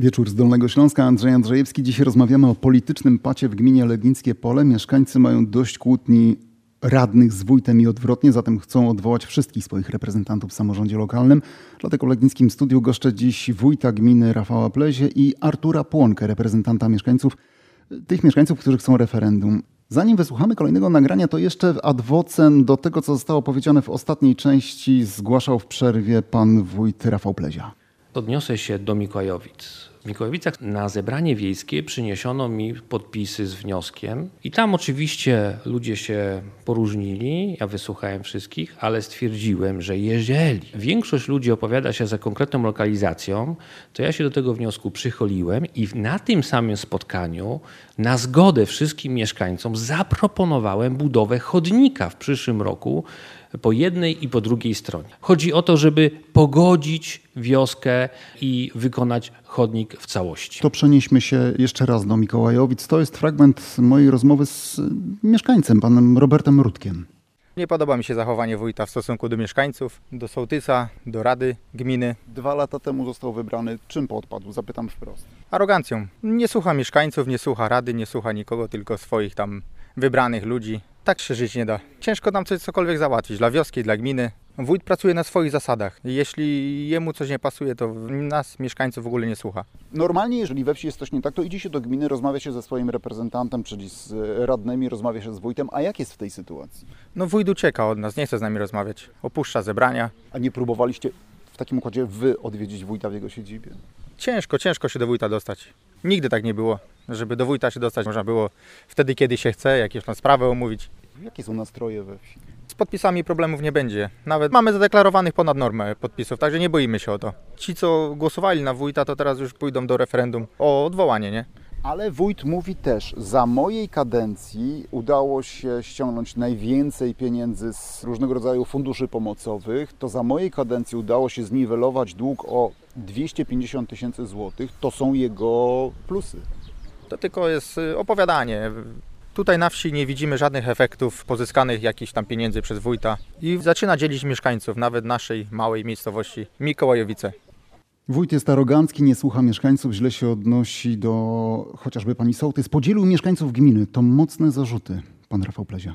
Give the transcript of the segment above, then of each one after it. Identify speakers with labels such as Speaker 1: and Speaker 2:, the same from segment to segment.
Speaker 1: Wieczór z Dolnego Śląska, Andrzej Andrzejewski. Dzisiaj rozmawiamy o politycznym pacie w gminie Legnickie Pole. Mieszkańcy mają dość kłótni radnych z wójtem i odwrotnie, zatem chcą odwołać wszystkich swoich reprezentantów w samorządzie lokalnym. Dlatego w Legnickim Studiu goszczę dziś wójta gminy Rafała Plezie i Artura Płonkę, reprezentanta mieszkańców, tych mieszkańców, którzy chcą referendum. Zanim wysłuchamy kolejnego nagrania, to jeszcze adwocem do tego, co zostało powiedziane w ostatniej części, zgłaszał w przerwie pan wójt Rafał Plezia.
Speaker 2: Odniosę się do Mikołajowic. W na zebranie wiejskie przyniesiono mi podpisy z wnioskiem i tam oczywiście ludzie się poróżnili, ja wysłuchałem wszystkich, ale stwierdziłem, że jeżeli większość ludzi opowiada się za konkretną lokalizacją, to ja się do tego wniosku przycholiłem i na tym samym spotkaniu na zgodę wszystkim mieszkańcom zaproponowałem budowę chodnika w przyszłym roku po jednej i po drugiej stronie. Chodzi o to, żeby pogodzić wioskę i wykonać chodnik w całości.
Speaker 1: To przenieśmy się jeszcze raz do Mikołajowic. To jest fragment mojej rozmowy z mieszkańcem, panem Robertem Rudkiem.
Speaker 3: Nie podoba mi się zachowanie wójta w stosunku do mieszkańców, do sołtysa, do rady gminy.
Speaker 1: Dwa lata temu został wybrany. Czym podpadł? Zapytam wprost.
Speaker 3: Arogancją. Nie słucha mieszkańców, nie słucha rady, nie słucha nikogo, tylko swoich tam wybranych ludzi. Tak się żyć nie da. Ciężko nam coś cokolwiek załatwić dla wioski, dla gminy. Wójt pracuje na swoich zasadach. Jeśli jemu coś nie pasuje, to nas, mieszkańców, w ogóle nie słucha.
Speaker 1: Normalnie, jeżeli we wsi jest coś nie tak, to idzie się do gminy, rozmawia się ze swoim reprezentantem, czyli z radnymi, rozmawia się z wójtem. A jak jest w tej sytuacji?
Speaker 3: No wójt ucieka od nas, nie chce z nami rozmawiać. Opuszcza zebrania.
Speaker 1: A nie próbowaliście w takim układzie wy odwiedzić wójta w jego siedzibie?
Speaker 3: Ciężko, ciężko się do wójta dostać. Nigdy tak nie było. Żeby do wójta się dostać można było wtedy, kiedy się chce, jakieś tam sprawę omówić.
Speaker 1: Jakie są nastroje we wsi?
Speaker 3: Z podpisami problemów nie będzie. Nawet mamy zadeklarowanych ponad normę podpisów, także nie boimy się o to. Ci, co głosowali na wójta, to teraz już pójdą do referendum o odwołanie, nie?
Speaker 1: Ale wójt mówi też, za mojej kadencji udało się ściągnąć najwięcej pieniędzy z różnego rodzaju funduszy pomocowych. To za mojej kadencji udało się zniwelować dług o 250 tysięcy złotych. To są jego plusy.
Speaker 3: To tylko jest y, opowiadanie. Tutaj na wsi nie widzimy żadnych efektów pozyskanych jakichś tam pieniędzy przez wójta i zaczyna dzielić mieszkańców, nawet naszej małej miejscowości Mikołajowice.
Speaker 1: Wójt jest arogancki, nie słucha mieszkańców, źle się odnosi do chociażby pani sołtys. Podzielił mieszkańców gminy. To mocne zarzuty, pan Rafał Plezia.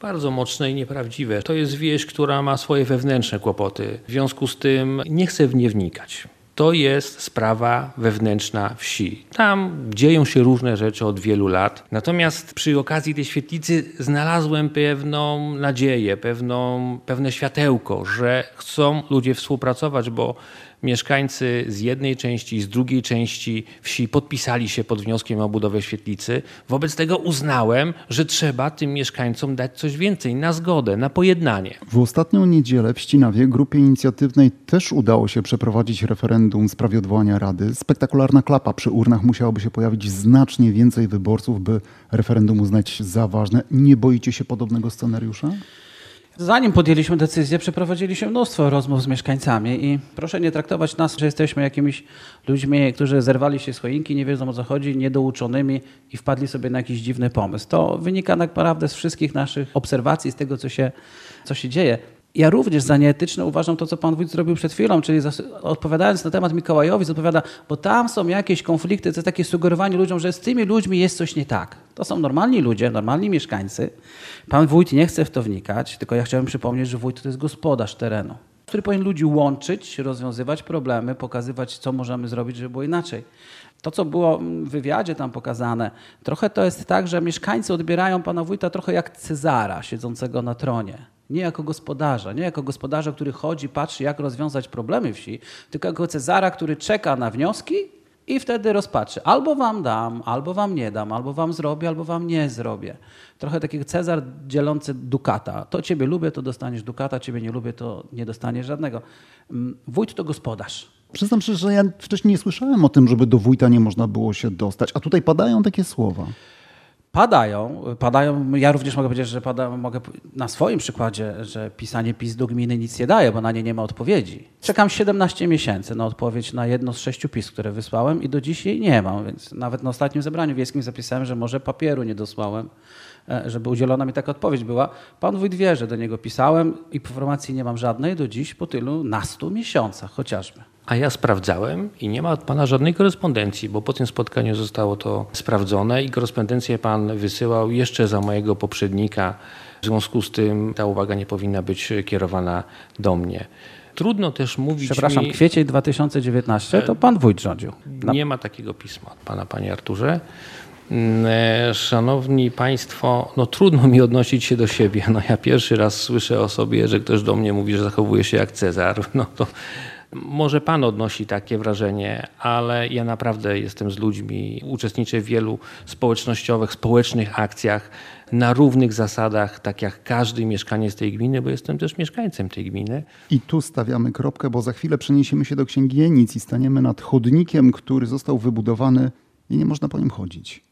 Speaker 2: Bardzo mocne i nieprawdziwe. To jest wieś, która ma swoje wewnętrzne kłopoty. W związku z tym nie chcę w nie wnikać to jest sprawa wewnętrzna wsi. Tam dzieją się różne rzeczy od wielu lat. Natomiast przy okazji tej świetlicy znalazłem pewną nadzieję, pewną, pewne światełko, że chcą ludzie współpracować, bo mieszkańcy z jednej części i z drugiej części wsi podpisali się pod wnioskiem o budowę świetlicy. Wobec tego uznałem, że trzeba tym mieszkańcom dać coś więcej na zgodę, na pojednanie.
Speaker 1: W ostatnią niedzielę w Ścinawie grupie inicjatywnej też udało się przeprowadzić referendum w sprawie odwołania Rady. Spektakularna klapa przy urnach musiałoby się pojawić znacznie więcej wyborców, by referendum uznać za ważne. Nie boicie się podobnego scenariusza?
Speaker 4: Zanim podjęliśmy decyzję, przeprowadziliśmy mnóstwo rozmów z mieszkańcami i proszę nie traktować nas, że jesteśmy jakimiś ludźmi, którzy zerwali się z choinki, nie wiedzą o co chodzi, niedouczonymi i wpadli sobie na jakiś dziwny pomysł. To wynika naprawdę z wszystkich naszych obserwacji, z tego, co się, co się dzieje. Ja również za nieetyczne uważam to, co pan wójt zrobił przed chwilą, czyli odpowiadając na temat Mikołajowic, odpowiada, bo tam są jakieś konflikty, to jest takie sugerowanie ludziom, że z tymi ludźmi jest coś nie tak. To są normalni ludzie, normalni mieszkańcy. Pan wójt nie chce w to wnikać, tylko ja chciałem przypomnieć, że wójt to jest gospodarz terenu, który powinien ludzi łączyć, rozwiązywać problemy, pokazywać, co możemy zrobić, żeby było inaczej. To, co było w wywiadzie tam pokazane, trochę to jest tak, że mieszkańcy odbierają pana wójta trochę jak Cezara siedzącego na tronie. Nie jako gospodarza, nie jako gospodarza, który chodzi, patrzy, jak rozwiązać problemy wsi, tylko jako Cezara, który czeka na wnioski i wtedy rozpatrzy. Albo wam dam, albo wam nie dam, albo wam zrobię, albo wam nie zrobię. Trochę taki Cezar dzielący dukata. To ciebie lubię, to dostaniesz dukata, ciebie nie lubię, to nie dostaniesz żadnego. Mm, wójt to gospodarz.
Speaker 1: Przyznam się, że ja wcześniej nie słyszałem o tym, żeby do wójta nie można było się dostać, a tutaj padają takie słowa.
Speaker 4: Padają, padają, ja również mogę powiedzieć, że padają, mogę na swoim przykładzie, że pisanie PiS do gminy nic nie daje, bo na nie nie ma odpowiedzi. Czekam 17 miesięcy na odpowiedź na jedno z sześciu PiS, które wysłałem i do dzisiaj nie mam, więc nawet na ostatnim zebraniu wiejskim zapisałem, że może papieru nie dosłałem, e, żeby udzielona mi taka odpowiedź była. Pan wójt wie, że do niego pisałem, informacji nie mam żadnej do dziś po tylu nastu miesiącach chociażby.
Speaker 2: A ja sprawdzałem i nie ma od pana żadnej korespondencji, bo po tym spotkaniu zostało to sprawdzone i korespondencję pan wysyłał jeszcze za mojego poprzednika. W związku z tym ta uwaga nie powinna być kierowana do mnie. Trudno też mówić
Speaker 4: Przepraszam,
Speaker 2: mi...
Speaker 4: kwiecień 2019 to pan wójt rządził.
Speaker 2: Nie ma takiego pisma od pana, panie Arturze. Mm, e, Szanowni Państwo, no trudno mi odnosić się do siebie. No ja pierwszy raz słyszę o sobie, że ktoś do mnie mówi, że zachowuje się jak Cezar. No to może pan odnosi takie wrażenie, ale ja naprawdę jestem z ludźmi, uczestniczę w wielu społecznościowych, społecznych akcjach na równych zasadach, tak jak każdy mieszkaniec tej gminy, bo jestem też mieszkańcem tej gminy.
Speaker 1: I tu stawiamy kropkę, bo za chwilę przeniesiemy się do Księgi Jenic i staniemy nad chodnikiem, który został wybudowany i nie można po nim chodzić.